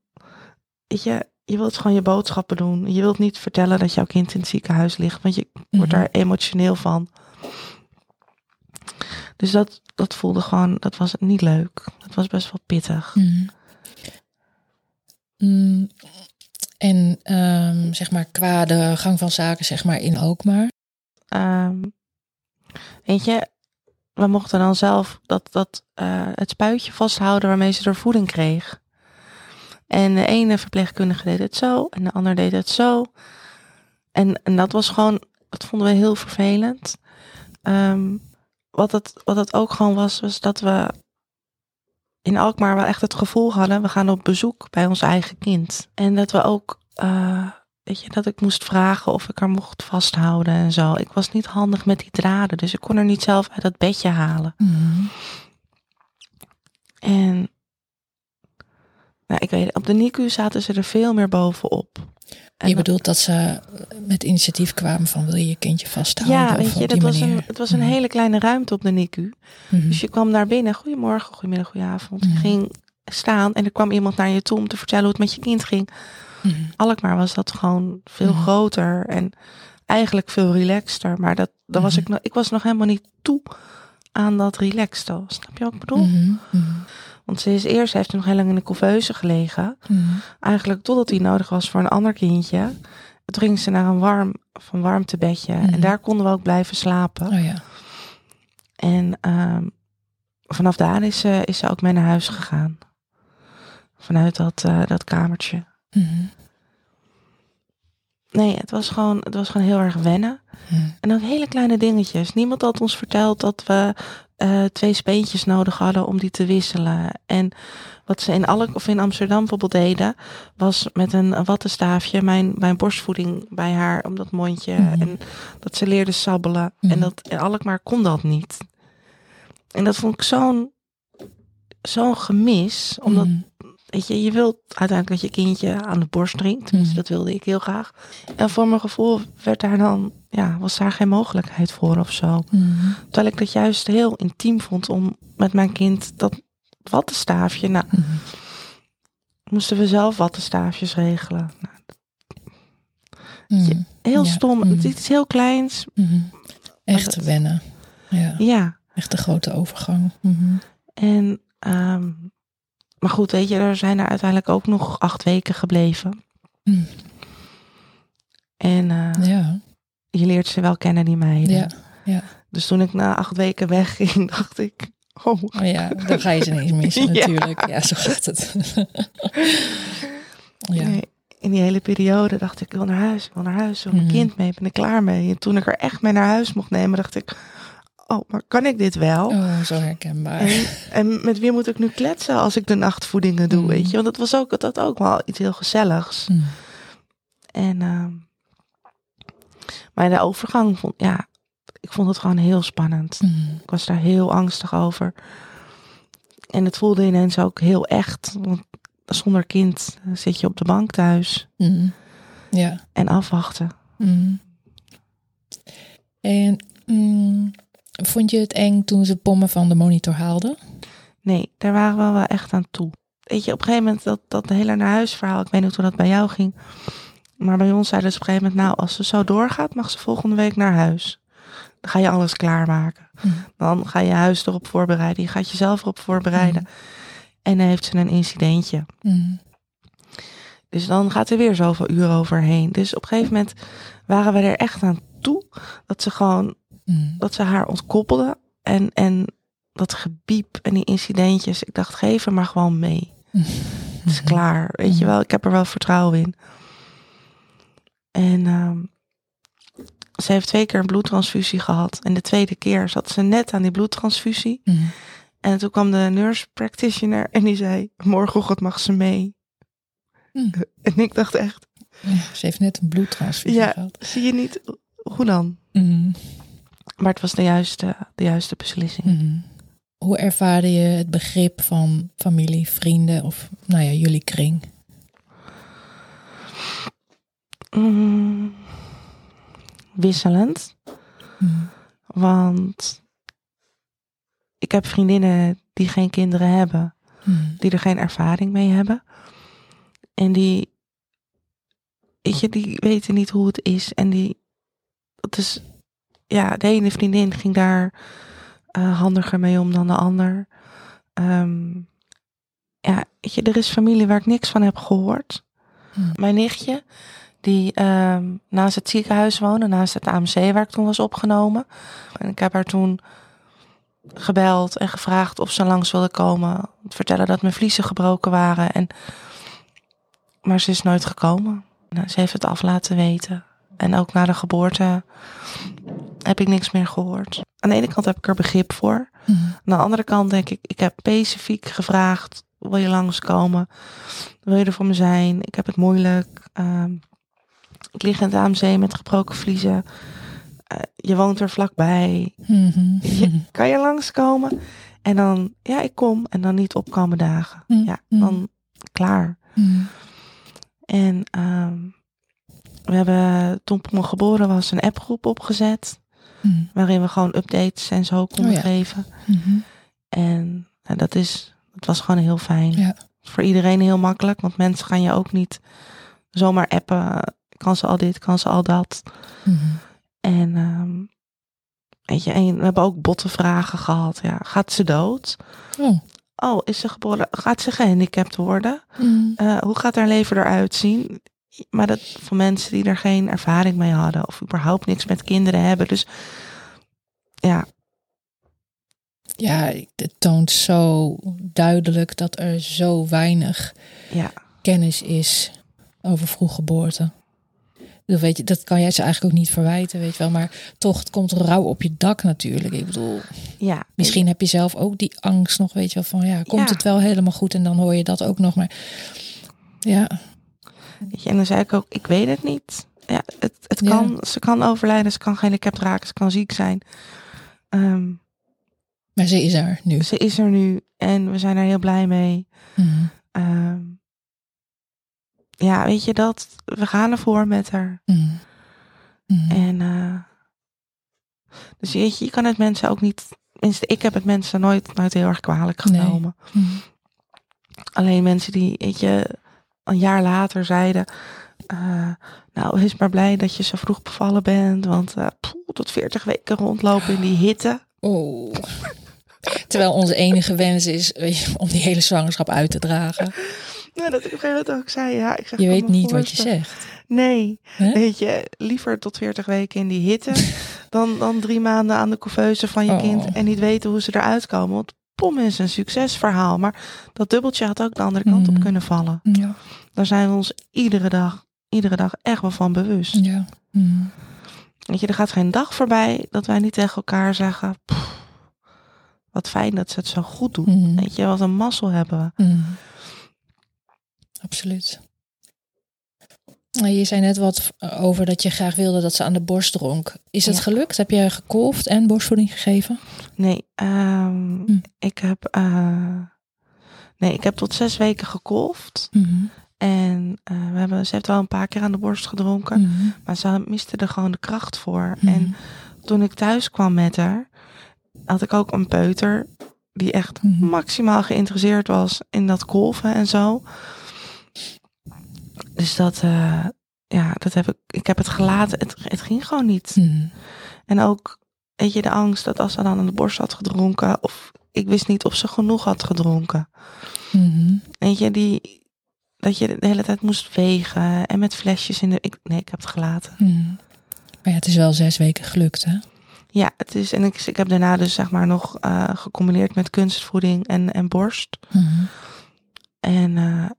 Speaker 2: weet je, je wilt gewoon je boodschappen doen. Je wilt niet vertellen dat jouw kind in het ziekenhuis ligt, want je wordt
Speaker 1: Mhm.
Speaker 2: daar emotioneel van. Dus dat, dat voelde gewoon, dat was niet leuk. Dat was best wel pittig.
Speaker 1: Mhm. Mm, En ehm, zeg maar qua de gang van zaken, zeg maar in Alkmaar.
Speaker 2: Ehm, weet je, we mochten dan zelf dat, dat, eh, het spuitje vasthouden waarmee ze er voeding kreeg. En de ene verpleegkundige deed het zo en de ander deed het zo. En, en dat was gewoon, dat vonden we heel vervelend. Ehm, wat, het, wat het ook gewoon was, was dat we in Alkmaar wel echt het gevoel hadden, we gaan op bezoek bij ons eigen kind. En dat we ook, eh, weet je, dat ik moest vragen of ik haar mocht vasthouden en zo. Ik was niet handig met die draden, dus ik kon er niet zelf uit dat bedje halen.
Speaker 1: Mhm.
Speaker 2: En nou, ik weet, op de NICU zaten ze er veel meer bovenop. En
Speaker 1: Je bedoelt dat ze met initiatief kwamen van wil je je kindje vasthouden?
Speaker 2: ja, weet je, dat was een, het was een
Speaker 1: Mhm.
Speaker 2: hele kleine ruimte op de NICU.
Speaker 1: Mhm.
Speaker 2: Dus je kwam daar binnen, goedemorgen, goedemiddag, goedenavond.
Speaker 1: Mhm.
Speaker 2: ging staan en er kwam iemand naar je toe om te vertellen hoe het met je kind ging.
Speaker 1: Mhm.
Speaker 2: Alkmaar was dat gewoon veel
Speaker 1: Mhm.
Speaker 2: groter en eigenlijk veel relaxter. Maar dat, dat was ik, nog, ik was nog helemaal niet toe aan dat relaxte. Snap je wat ik bedoel?
Speaker 1: Mhm. Mhm.
Speaker 2: Want ze is eerst, heeft nog heel lang in de couveuse gelegen. Eigenlijk totdat die nodig was voor een ander kindje. Toen ging ze naar een warm, een warmtebedje. En daar konden we ook blijven slapen.
Speaker 1: Oh ja.
Speaker 2: En ehm, vanaf daar is ze, is ze ook mee naar huis gegaan. Vanuit dat, eh, dat kamertje.
Speaker 1: Mhm.
Speaker 2: Nee, het was, gewoon, het was gewoon heel erg wennen.
Speaker 1: Mhm.
Speaker 2: En ook hele kleine dingetjes. Niemand had ons verteld dat we eh, twee speentjes nodig hadden om die te wisselen. En wat ze in Alk of in Amsterdam bijvoorbeeld deden, was met een, wattenstaafje mijn, mijn borstvoeding bij haar om dat mondje.
Speaker 1: Mhm.
Speaker 2: En dat ze leerde sabbelen. En dat in Alkmaar kon dat niet. En dat vond ik zo'n zo'n gemis. Omdat. Weet je, je wilt uiteindelijk dat je kindje aan de borst drinkt.
Speaker 1: Mhm.
Speaker 2: dat wilde ik heel graag. En voor mijn gevoel werd daar dan, ja, was daar geen mogelijkheid voor of zo.
Speaker 1: Mhm.
Speaker 2: Terwijl ik dat juist heel intiem vond om met mijn kind dat wattenstaafje. Nou,
Speaker 1: Mhm.
Speaker 2: moesten we zelf wattenstaafjes regelen. Nou, heel
Speaker 1: Ja.
Speaker 2: stom. Het is heel kleins.
Speaker 1: Echt
Speaker 2: dat-
Speaker 1: wennen. Ja,
Speaker 2: Ja.
Speaker 1: echt een grote overgang.
Speaker 2: En, ehm, maar goed, weet je, er zijn er uiteindelijk ook nog acht weken gebleven.
Speaker 1: Mhm.
Speaker 2: En eh,
Speaker 1: Ja,
Speaker 2: je leert ze wel kennen, die meiden.
Speaker 1: ja, ja.
Speaker 2: Dus toen ik na acht weken wegging, [laughs] dacht ik, oh,
Speaker 1: Oh ja, dan ga je ze ineens missen [laughs] natuurlijk. Ja, zo gaat het. [laughs] ja.
Speaker 2: Nee, in die hele periode dacht ik, ik wil naar huis, ik wil naar huis, ik wil mijn
Speaker 1: Mhm.
Speaker 2: kind mee, ben ik klaar mee. En toen ik er echt mee naar huis mocht nemen, dacht ik, oh, maar kan ik dit wel?
Speaker 1: Oh, zo herkenbaar.
Speaker 2: En, en met wie moet ik nu kletsen als ik de nachtvoedingen doe,
Speaker 1: Mhm.
Speaker 2: weet je? Want het was ook, had ook wel iets heel gezelligs.
Speaker 1: Mhm.
Speaker 2: En, ehm, maar de overgang, vond, ja, ik vond het gewoon heel spannend.
Speaker 1: Mhm.
Speaker 2: Ik was daar heel angstig over. En het voelde ineens ook heel echt. Want zonder kind zit je op de bank thuis.
Speaker 1: Ja.
Speaker 2: en afwachten.
Speaker 1: En mm, vond je het eng toen ze pommen van de monitor haalden?
Speaker 2: Nee, daar waren we wel echt aan toe. Weet je, op een gegeven moment dat, dat hele naar huis verhaal, ik weet niet hoe dat bij jou ging. Maar bij ons zeiden ze op een gegeven moment, nou, als ze zo doorgaat, mag ze volgende week naar huis. Dan ga je alles klaarmaken.
Speaker 1: Mhm.
Speaker 2: Dan ga je huis erop voorbereiden. Je gaat jezelf erop voorbereiden. En dan heeft ze een incidentje.
Speaker 1: Mhm.
Speaker 2: Dus dan gaat er weer zoveel uur overheen. Dus op een gegeven moment waren we er echt aan toe dat ze gewoon,
Speaker 1: Mhm.
Speaker 2: dat ze haar ontkoppelde. En, en dat gebiep en die incidentjes. Ik dacht, geef hem maar gewoon mee. Het is klaar. Weet je
Speaker 1: Mhm.
Speaker 2: wel, ik heb er wel vertrouwen in. En ehm, ze heeft twee keer een bloedtransfusie gehad. En de tweede keer zat ze net aan die bloedtransfusie. En toen kwam de nurse practitioner en die zei, morgenochtend mag ze mee.
Speaker 1: Hm. [laughs]
Speaker 2: En ik dacht echt,
Speaker 1: Ja, ze heeft net een bloedtransfusie
Speaker 2: Ja.
Speaker 1: gehad.
Speaker 2: zie je niet, hoe dan?
Speaker 1: Mhm.
Speaker 2: Maar het was de juiste, de juiste beslissing.
Speaker 1: Mhm. Hoe ervaarde je het begrip van familie, vrienden of nou ja, jullie kring?
Speaker 2: Mm, wisselend.
Speaker 1: Mhm.
Speaker 2: Want ik heb vriendinnen die geen kinderen hebben,
Speaker 1: Mhm.
Speaker 2: die er geen ervaring mee hebben. En die, weet je, die weten niet hoe het is. En die, dat is, ja, de ene vriendin ging daar eh, handiger mee om dan de ander. Ehm, ja, weet je, er is familie waar ik niks van heb gehoord.
Speaker 1: Hmm.
Speaker 2: Mijn nichtje, die ehm, naast het ziekenhuis woonde, naast het AMC waar ik toen was opgenomen. En ik heb haar toen gebeld en gevraagd of ze langs wilde komen. Vertellen dat mijn vliezen gebroken waren. En, maar ze is nooit gekomen. Nou, ze heeft het af laten weten. En ook na de geboorte heb ik niks meer gehoord. Aan de ene kant heb ik er begrip voor.
Speaker 1: Mhm.
Speaker 2: Aan de andere kant denk ik, ik heb specifiek gevraagd, wil je langskomen? Wil je er voor me zijn? Ik heb het moeilijk. Ehm, ik lig in het AMC met gebroken vliezen. Eh, je woont er vlakbij.
Speaker 1: Mhm.
Speaker 2: Je- Kan je langskomen? En dan, ja, ik kom. En dan niet opkomen dagen.
Speaker 1: Mhm.
Speaker 2: Ja, dan klaar.
Speaker 1: Mhm.
Speaker 2: En ehm, we hebben toen Pommel geboren was een appgroep opgezet.
Speaker 1: Mhm.
Speaker 2: Waarin we gewoon updates en zo konden
Speaker 1: Oh ja.
Speaker 2: geven.
Speaker 1: Mhm.
Speaker 2: En nou, dat, is, dat was gewoon heel fijn.
Speaker 1: Ja.
Speaker 2: Voor iedereen heel makkelijk, want mensen gaan je ook niet zomaar appen. Kan ze al dit, kan ze al dat.
Speaker 1: Mhm.
Speaker 2: En, ehm, weet je, en we hebben ook botte vragen gehad. Ja, gaat ze dood?
Speaker 1: Oh.
Speaker 2: Oh, is ze geboren? Gaat ze gehandicapt worden?
Speaker 1: Mhm.
Speaker 2: Eh, hoe gaat haar leven eruit zien? Maar dat voor mensen die er geen ervaring mee hadden of überhaupt niks met kinderen hebben. Dus ja,
Speaker 1: Ja, het toont zo duidelijk dat er zo weinig
Speaker 2: ja,
Speaker 1: kennis is over vroeggeboorte. Dat, weet je, dat kan jij ze eigenlijk ook niet verwijten, weet je wel. Maar toch, het komt rauw op je dak natuurlijk. Ik bedoel,
Speaker 2: ja.
Speaker 1: misschien heb je zelf ook die angst nog, weet je wel. Van ja, komt
Speaker 2: Ja.
Speaker 1: het wel helemaal goed en dan hoor je dat ook nog. Maar ja,
Speaker 2: Weet je, en dan zei ik ook, ik weet het niet. Ja, het, het
Speaker 1: Ja.
Speaker 2: kan, ze kan overlijden, ze kan gehandicapt raken, ze kan ziek zijn. Ehm,
Speaker 1: maar ze is er nu.
Speaker 2: ze is er nu en we zijn er heel blij mee.
Speaker 1: Mhm.
Speaker 2: Ehm, ja, weet je dat? We gaan ervoor met haar.
Speaker 1: Mhm. Mhm.
Speaker 2: En eh, dus weet je, je kan het mensen ook niet. Tenminste, ik heb het mensen nooit, nooit heel erg kwalijk
Speaker 1: Nee.
Speaker 2: genomen. Alleen mensen die, weet je, een jaar later zeiden. eh, nou, wees maar blij dat je zo vroeg bevallen bent. Want eh, poeh, tot 40 weken rondlopen in die hitte.
Speaker 1: Oh. Terwijl onze enige wens is weet je, om die hele zwangerschap uit te dragen.
Speaker 2: Nou, dat ik op een gegeven moment ook zei. Ja, ik zeg,
Speaker 1: Je weet niet wat je zegt.
Speaker 2: Nee, weet je, liever tot 40 weken in die hitte. dan, dan drie maanden aan de couveuse van je
Speaker 1: Oh.
Speaker 2: kind. En niet weten hoe ze eruit komen. Want pom is een succesverhaal. Maar dat dubbeltje had ook de andere kant op kunnen vallen.
Speaker 1: Ja.
Speaker 2: Daar zijn we ons iedere dag, iedere dag echt wel van bewust.
Speaker 1: ja. Mhm.
Speaker 2: Weet je, er gaat geen dag voorbij dat wij niet tegen elkaar zeggen. "Pff, wat fijn dat ze het zo goed doen.
Speaker 1: Mhm.
Speaker 2: Weet je, wat een mazzel hebben we.
Speaker 1: Absoluut. Nou, Je zei net wat over dat je graag wilde dat ze aan de borst dronk. Is het
Speaker 2: Ja.
Speaker 1: gelukt? Heb je gekolfd en borstvoeding gegeven?
Speaker 2: Nee, ehm,
Speaker 1: Hm.
Speaker 2: ik heb. eh, nee, ik heb tot zes weken gekolfd. En eh, we hebben, ze heeft wel een paar keer aan de borst gedronken.
Speaker 1: Mhm.
Speaker 2: Maar ze miste er gewoon de kracht voor.
Speaker 1: Mhm.
Speaker 2: En toen ik thuis kwam met haar, had ik ook een peuter die echt
Speaker 1: Mhm.
Speaker 2: maximaal geïnteresseerd was in dat kolven en zo. Dus dat, eh, ja, dat heb ik, ik heb het gelaten. Het, het ging gewoon niet.
Speaker 1: Mhm.
Speaker 2: En ook, weet je, de angst dat als ze dan aan de borst had gedronken, of ik wist niet of ze genoeg had gedronken.
Speaker 1: Mhm.
Speaker 2: Weet je, die, dat je de hele tijd moest wegen en met flesjes in de. Ik, nee, ik heb het gelaten.
Speaker 1: Mhm. Maar ja, het is wel zes weken gelukt, hè?
Speaker 2: Ja, het is. En ik, ik heb daarna dus zeg maar nog eh, gecombineerd met kunstvoeding en, en borst. En eh,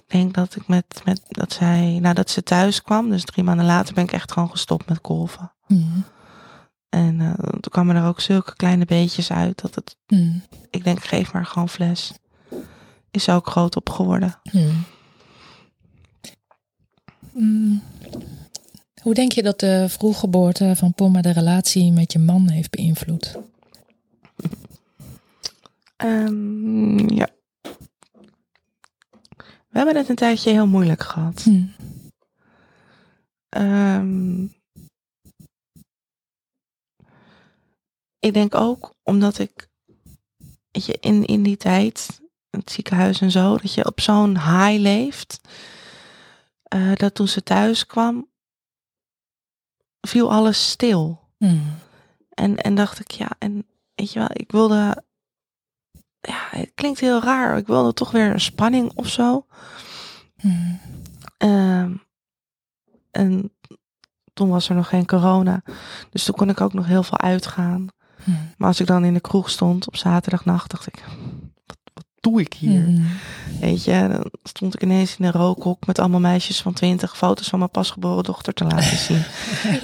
Speaker 2: ik denk dat ik met, met dat zij, nadat ze thuis kwam, dus drie maanden later, ben ik echt gewoon gestopt met kolven.
Speaker 1: Mm.
Speaker 2: En uh, toen kwamen er ook zulke kleine beetjes uit dat het,
Speaker 1: Mm.
Speaker 2: ik denk, geef maar gewoon fles. Is ook groot op geworden.
Speaker 1: Mm. Mm. Hoe denk je dat de vroeggeboorte van Pomma de relatie met je man heeft beïnvloed?
Speaker 2: Um, ja. We hebben het een tijdje heel moeilijk gehad.
Speaker 1: Mm.
Speaker 2: Um, ik denk ook omdat ik, weet je, in, in die tijd, het ziekenhuis en zo, dat je op zo'n high leeft. Uh, dat toen ze thuis kwam, viel alles stil.
Speaker 1: Mm.
Speaker 2: En, en dacht ik, ja, en weet je wel, ik wilde, ja, het klinkt heel raar, ik wilde toch weer een spanning of zo.
Speaker 1: Mm.
Speaker 2: Uh, en toen was er nog geen corona, dus toen kon ik ook nog heel veel uitgaan.
Speaker 1: Mm.
Speaker 2: Maar als ik dan in de kroeg stond op zaterdagnacht, dacht ik, wat, wat doe ik hier?
Speaker 1: Mm.
Speaker 2: Weet je, dan stond ik ineens in een rookhok met allemaal meisjes van twintig foto's van mijn pasgeboren dochter te laten [laughs] zien.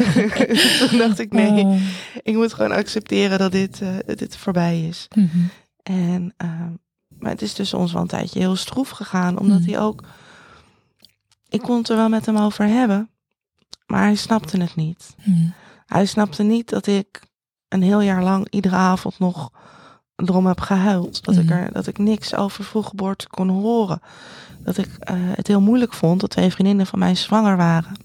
Speaker 2: [laughs] Toen dacht ik, nee,
Speaker 1: Oh.
Speaker 2: ik moet gewoon accepteren dat dit, uh, dit voorbij is. En, uh, maar het is tussen ons wel een tijdje heel stroef gegaan, omdat
Speaker 1: Mhm.
Speaker 2: hij ook, ik kon het er wel met hem over hebben, maar hij snapte het niet.
Speaker 1: Mm.
Speaker 2: Hij snapte niet dat ik een heel jaar lang iedere avond nog erom heb gehuild. Dat, ik,
Speaker 1: Mhm.
Speaker 2: er, dat ik niks over vroeggeboorte kon horen. Dat ik uh, het heel moeilijk vond dat twee vriendinnen van mij zwanger waren.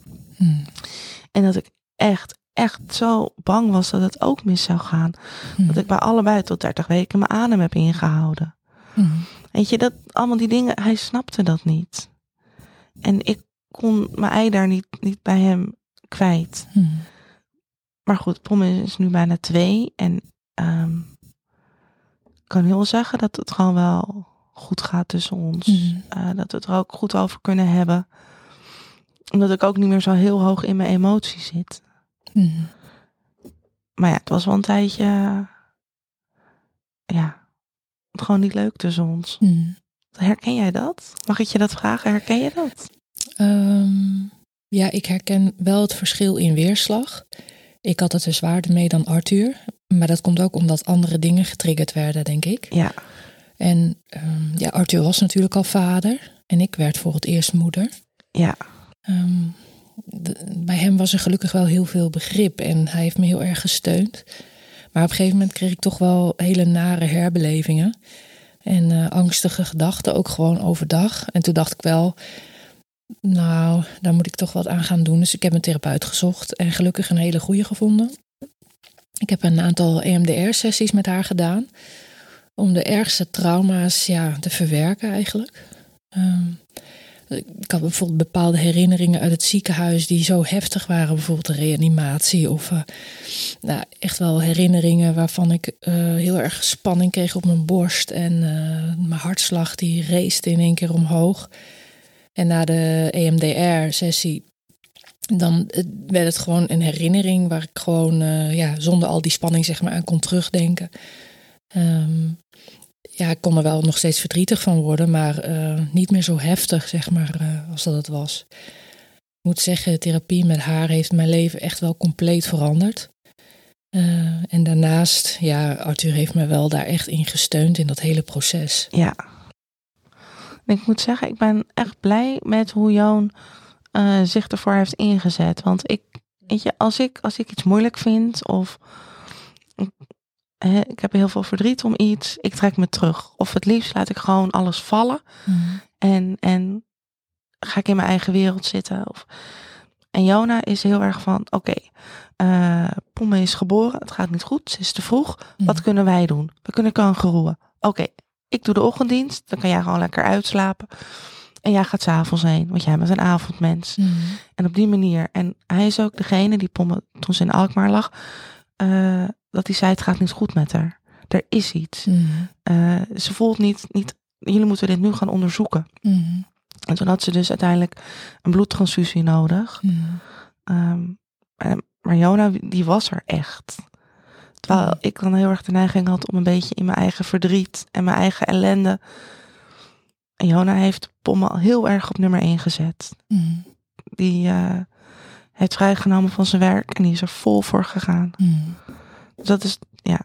Speaker 2: En dat ik echt, echt zo bang was dat het ook mis zou gaan.
Speaker 1: Mm.
Speaker 2: Dat ik bij allebei tot 30 weken mijn adem heb ingehouden.
Speaker 1: Mm.
Speaker 2: Weet je, dat, allemaal die dingen, hij snapte dat niet. En ik kon mijn ei daar niet, niet bij hem kwijt.
Speaker 1: Mm.
Speaker 2: Maar goed, Pom is nu bijna twee. En um, ik kan heel zeggen dat het gewoon wel goed gaat tussen ons. Uh, dat we het er ook goed over kunnen hebben. Omdat ik ook niet meer zo heel hoog in mijn emotie zit.
Speaker 1: Mm.
Speaker 2: Maar ja, het was wel een tijdje. Ja, gewoon niet leuk tussen ons.
Speaker 1: Mm.
Speaker 2: Herken jij dat? Mag ik je dat vragen? Herken je dat?
Speaker 1: Um, ja, ik herken wel het verschil in weerslag. Ik had het er zwaarder mee dan Arthur. Maar dat komt ook omdat andere dingen getriggerd werden, denk ik.
Speaker 2: Ja.
Speaker 1: En um, ja, Arthur was natuurlijk al vader. En ik werd voor het eerst moeder.
Speaker 2: Ja.
Speaker 1: Um, bij hem was er gelukkig wel heel veel begrip. En hij heeft me heel erg gesteund. Maar op een gegeven moment kreeg ik toch wel hele nare herbelevingen. En uh, angstige gedachten, ook gewoon overdag. En toen dacht ik wel, nou, daar moet ik toch wat aan gaan doen. Dus ik heb een therapeut gezocht en gelukkig een hele goede gevonden. Ik heb een aantal EMDR-sessies met haar gedaan. Om de ergste trauma's ja, te verwerken eigenlijk. Um, ik had bijvoorbeeld bepaalde herinneringen uit het ziekenhuis die zo heftig waren. Bijvoorbeeld de reanimatie of uh, nou, echt wel herinneringen waarvan ik uh, heel erg spanning kreeg op mijn borst. En uh, mijn hartslag die race in één keer omhoog. En na de EMDR-sessie, dan werd het gewoon een herinnering waar ik gewoon ja, zonder al die spanning zeg maar, aan kon terugdenken. Um, ja, ik kon er wel nog steeds verdrietig van worden, maar uh, niet meer zo heftig zeg maar, uh, als dat het was. Ik moet zeggen, therapie met haar heeft mijn leven echt wel compleet veranderd. Uh, en daarnaast, ja, Arthur heeft me wel daar echt in gesteund in dat hele proces.
Speaker 2: Ja. Ik moet zeggen, ik ben echt blij met hoe Joon zich ervoor heeft ingezet. Want ik, weet je, als ik, als ik iets moeilijk vind of ik heb heel veel verdriet om iets, ik trek me terug. Of het liefst laat ik gewoon alles vallen
Speaker 1: Mm.
Speaker 2: en, en ga ik in mijn eigen wereld zitten. Of... En Jona is heel erg van, oké, okay, uh, Pomme is geboren, het gaat niet goed, ze is te vroeg.
Speaker 1: Mm.
Speaker 2: Wat kunnen wij doen? We kunnen kangeroeën. Oké, okay, ik doe de ochtenddienst, dan kan jij gewoon lekker uitslapen. En jij gaat s'avonds heen, want jij bent een avondmens.
Speaker 1: Mm.
Speaker 2: En op die manier. En hij is ook degene die Pomme, toen ze in Alkmaar lag, uh, dat hij zei, het gaat niet goed met haar. Er is iets.
Speaker 1: Mm.
Speaker 2: Uh, ze voelt niet, niet, jullie moeten dit nu gaan onderzoeken.
Speaker 1: Mm.
Speaker 2: En toen had ze dus uiteindelijk een bloedtransfusie nodig.
Speaker 1: Mm.
Speaker 2: Um, maar Jona, die was er echt. Terwijl ik dan heel erg de neiging had om een beetje in mijn eigen verdriet en mijn eigen ellende Jona heeft Pomme al heel erg op nummer 1 gezet.
Speaker 1: Mm.
Speaker 2: Die uh, heeft vrijgenomen van zijn werk en die is er vol voor gegaan.
Speaker 1: Mm.
Speaker 2: Dus dat is, ja,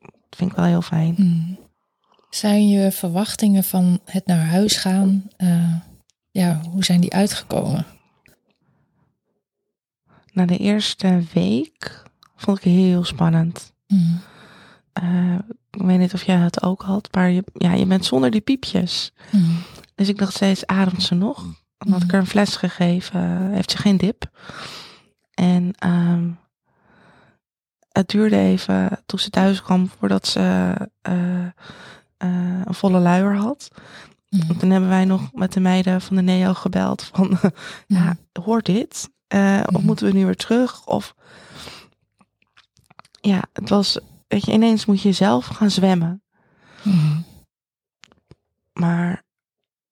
Speaker 2: dat vind ik wel heel fijn.
Speaker 1: Mm. Zijn je verwachtingen van het naar huis gaan, uh, ja, hoe zijn die uitgekomen?
Speaker 2: Na de eerste week vond ik heel spannend.
Speaker 1: Mm.
Speaker 2: Uh, ik weet niet of jij het ook had, maar je, ja, je bent zonder die piepjes.
Speaker 1: Mm.
Speaker 2: Dus ik dacht steeds, ademt ze nog? Dan had ik haar een fles gegeven, heeft ze geen dip. En um, het duurde even toen ze thuis kwam voordat ze uh, uh, een volle luier had.
Speaker 1: Mm.
Speaker 2: Toen hebben wij nog met de meiden van de NEO gebeld van, [laughs] ja, hoor dit? Of moeten we nu weer terug? Of ja, het was, weet je, ineens moet je zelf gaan zwemmen.
Speaker 1: Mm.
Speaker 2: Maar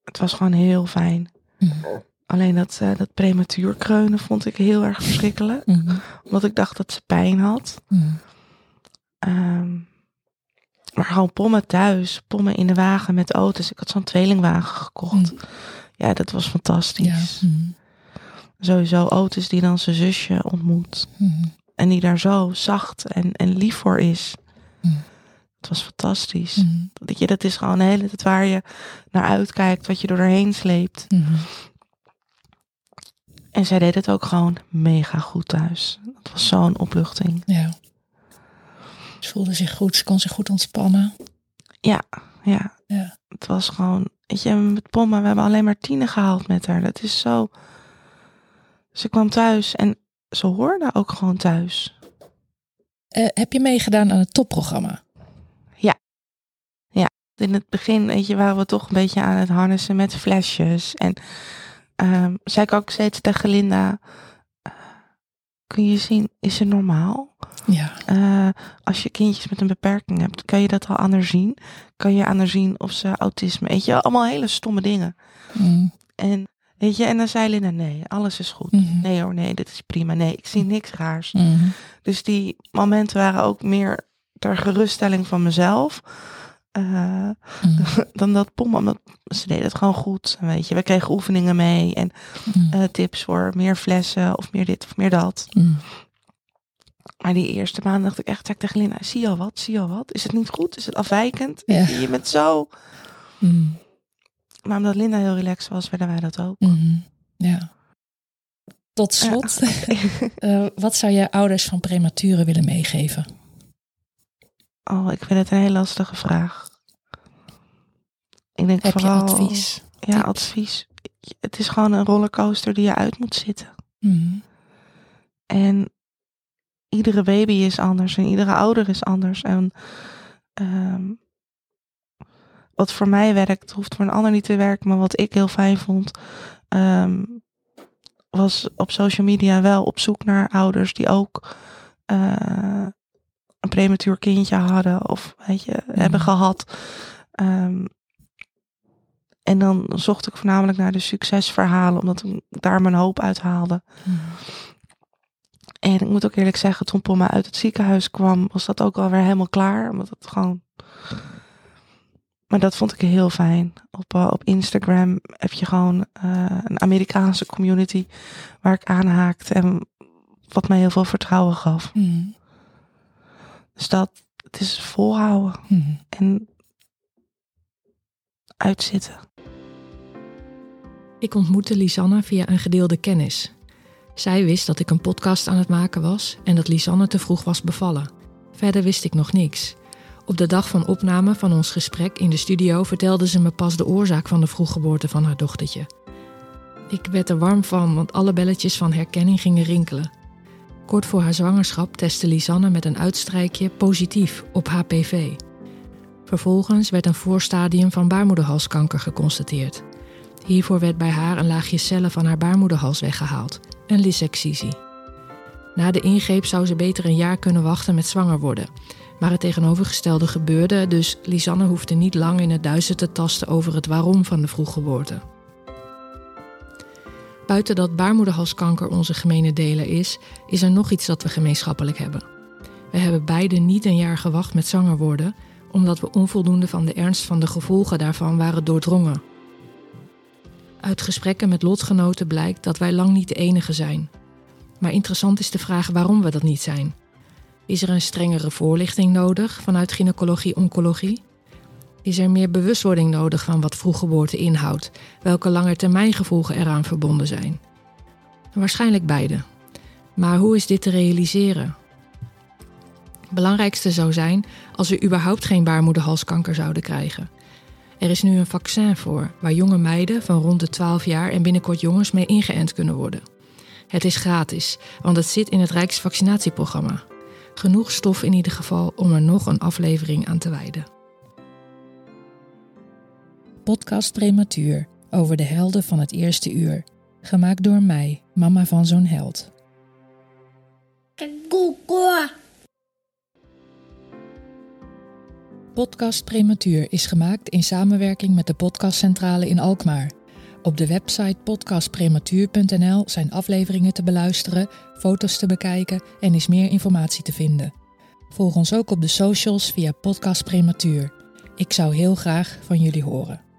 Speaker 2: het was gewoon heel fijn.
Speaker 1: Mm.
Speaker 2: Alleen dat, uh, dat prematuur kreunen vond ik heel erg verschrikkelijk.
Speaker 1: Mm.
Speaker 2: Omdat ik dacht dat ze pijn had. Um, maar gewoon pommen thuis, pommen in de wagen met auto's. Ik had zo'n tweelingwagen gekocht. Ja, dat was fantastisch.
Speaker 1: Ja.
Speaker 2: Sowieso auto's die dan zijn zusje ontmoet. En die daar zo zacht en, en lief voor is. Het was fantastisch. Dat, je, dat is gewoon de hele tijd waar je naar uitkijkt, wat je doorheen sleept. En zij deed het ook gewoon mega goed thuis. Het was zo'n opluchting.
Speaker 1: Ja. Ze voelde zich goed, ze kon zich goed ontspannen.
Speaker 2: Ja, ja.
Speaker 1: ja.
Speaker 2: Het was gewoon, weet je, met Pomma, we hebben alleen maar tienen gehaald met haar. Dat is zo. Ze kwam thuis en ze hoorde ook gewoon thuis.
Speaker 1: Uh, heb je meegedaan aan het topprogramma?
Speaker 2: Ja. Ja. In het begin, weet je, waren we toch een beetje aan het harnessen met flesjes. En um, zei ik ook steeds tegen Linda, uh, kun je zien, is ze normaal?
Speaker 1: Ja.
Speaker 2: Uh, als je kindjes met een beperking hebt, kan je dat al aan haar zien? Kan je aan haar zien of ze autisme, weet je, allemaal hele stomme dingen.
Speaker 1: Mm.
Speaker 2: En Weet je, en dan zei Linda, nee, alles is goed.
Speaker 1: Mm -hmm.
Speaker 2: Nee hoor, nee, dit is prima. Nee, ik zie niks raars.
Speaker 1: Mm -hmm.
Speaker 2: Dus die momenten waren ook meer ter geruststelling van mezelf. Uh, mm -hmm. dan dat pom, omdat ze deden het gewoon goed. Weet je, we kregen oefeningen mee en uh, tips voor meer flessen of meer dit of meer dat. Maar die eerste maand dacht ik echt ik tegen Linda, zie je al wat? Zie je al wat? Is het niet goed? Is het afwijkend?
Speaker 1: Ja.
Speaker 2: Je bent zo... Maar omdat Linda heel relaxed was, werden wij dat ook.
Speaker 1: -hmm. Ja. Tot slot, ja. [laughs] uh, wat zou je ouders van prematuren willen meegeven?
Speaker 2: Oh, ik vind het een heel lastige vraag. Ik denk
Speaker 1: Heb
Speaker 2: vooral,
Speaker 1: je advies?
Speaker 2: Ja, Tips? advies. Het is gewoon een rollercoaster die je uit moet zitten.
Speaker 1: Mm -hmm.
Speaker 2: En iedere baby is anders en iedere ouder is anders. En um, wat voor mij werkt, hoeft voor een ander niet te werken. Maar wat ik heel fijn vond, um, was op social media wel op zoek naar ouders die ook uh, een prematuur kindje hadden of weet je, mm. hebben gehad. Um, en dan zocht ik voornamelijk naar de succesverhalen, omdat ik daar mijn hoop uit haalde.
Speaker 1: Mm.
Speaker 2: En ik moet ook eerlijk zeggen, toen Pomma uit het ziekenhuis kwam, was dat ook alweer helemaal klaar. Omdat het gewoon maar dat vond ik heel fijn. Op, uh, op Instagram heb je gewoon uh, een Amerikaanse community waar ik aanhaakte en wat mij heel veel vertrouwen gaf.
Speaker 1: Mm.
Speaker 2: Dus dat, het is volhouden
Speaker 1: mm.
Speaker 2: en uitzitten.
Speaker 1: Ik ontmoette Lisanne via een gedeelde kennis. Zij wist dat ik een podcast aan het maken was en dat Lisanne te vroeg was bevallen. Verder wist ik nog niks. Op de dag van opname van ons gesprek in de studio vertelde ze me pas de oorzaak van de vroeggeboorte van haar dochtertje. Ik werd er warm van, want alle belletjes van herkenning gingen rinkelen. Kort voor haar zwangerschap testte Lisanne met een uitstrijkje positief op HPV. Vervolgens werd een voorstadium van baarmoederhalskanker geconstateerd. Hiervoor werd bij haar een laagje cellen van haar baarmoederhals weggehaald, een lysexcisie. Na de ingreep zou ze beter een jaar kunnen wachten met zwanger worden. Maar het tegenovergestelde gebeurde, dus Lisanne hoefde niet lang in het duister te tasten over het waarom van de vroeggeboorte. Buiten dat baarmoederhalskanker onze gemene deler is, is er nog iets dat we gemeenschappelijk hebben. We hebben beide niet een jaar gewacht met zwanger worden, omdat we onvoldoende van de ernst van de gevolgen daarvan waren doordrongen. Uit gesprekken met lotgenoten blijkt dat wij lang niet de enige zijn. Maar interessant is de vraag waarom we dat niet zijn. Is er een strengere voorlichting nodig vanuit gynaecologie-oncologie? Is er meer bewustwording nodig van wat vroeggeboorte inhoudt, welke langetermijngevolgen eraan verbonden zijn? Waarschijnlijk beide. Maar hoe is dit te realiseren? Het belangrijkste zou zijn als we überhaupt geen baarmoederhalskanker zouden krijgen. Er is nu een vaccin voor, waar jonge meiden van rond de 12 jaar en binnenkort jongens mee ingeënt kunnen worden. Het is gratis, want het zit in het Rijksvaccinatieprogramma. Genoeg stof in ieder geval om er nog een aflevering aan te wijden. Podcast Prematuur over de helden van het eerste uur. Gemaakt door mij, mama van zo'n held. Podcast Prematuur is gemaakt in samenwerking met de Podcastcentrale in Alkmaar. Op de website podcastprematuur.nl zijn afleveringen te beluisteren, foto's te bekijken en is meer informatie te vinden. Volg ons ook op de socials via Podcast Prematuur. Ik zou heel graag van jullie horen.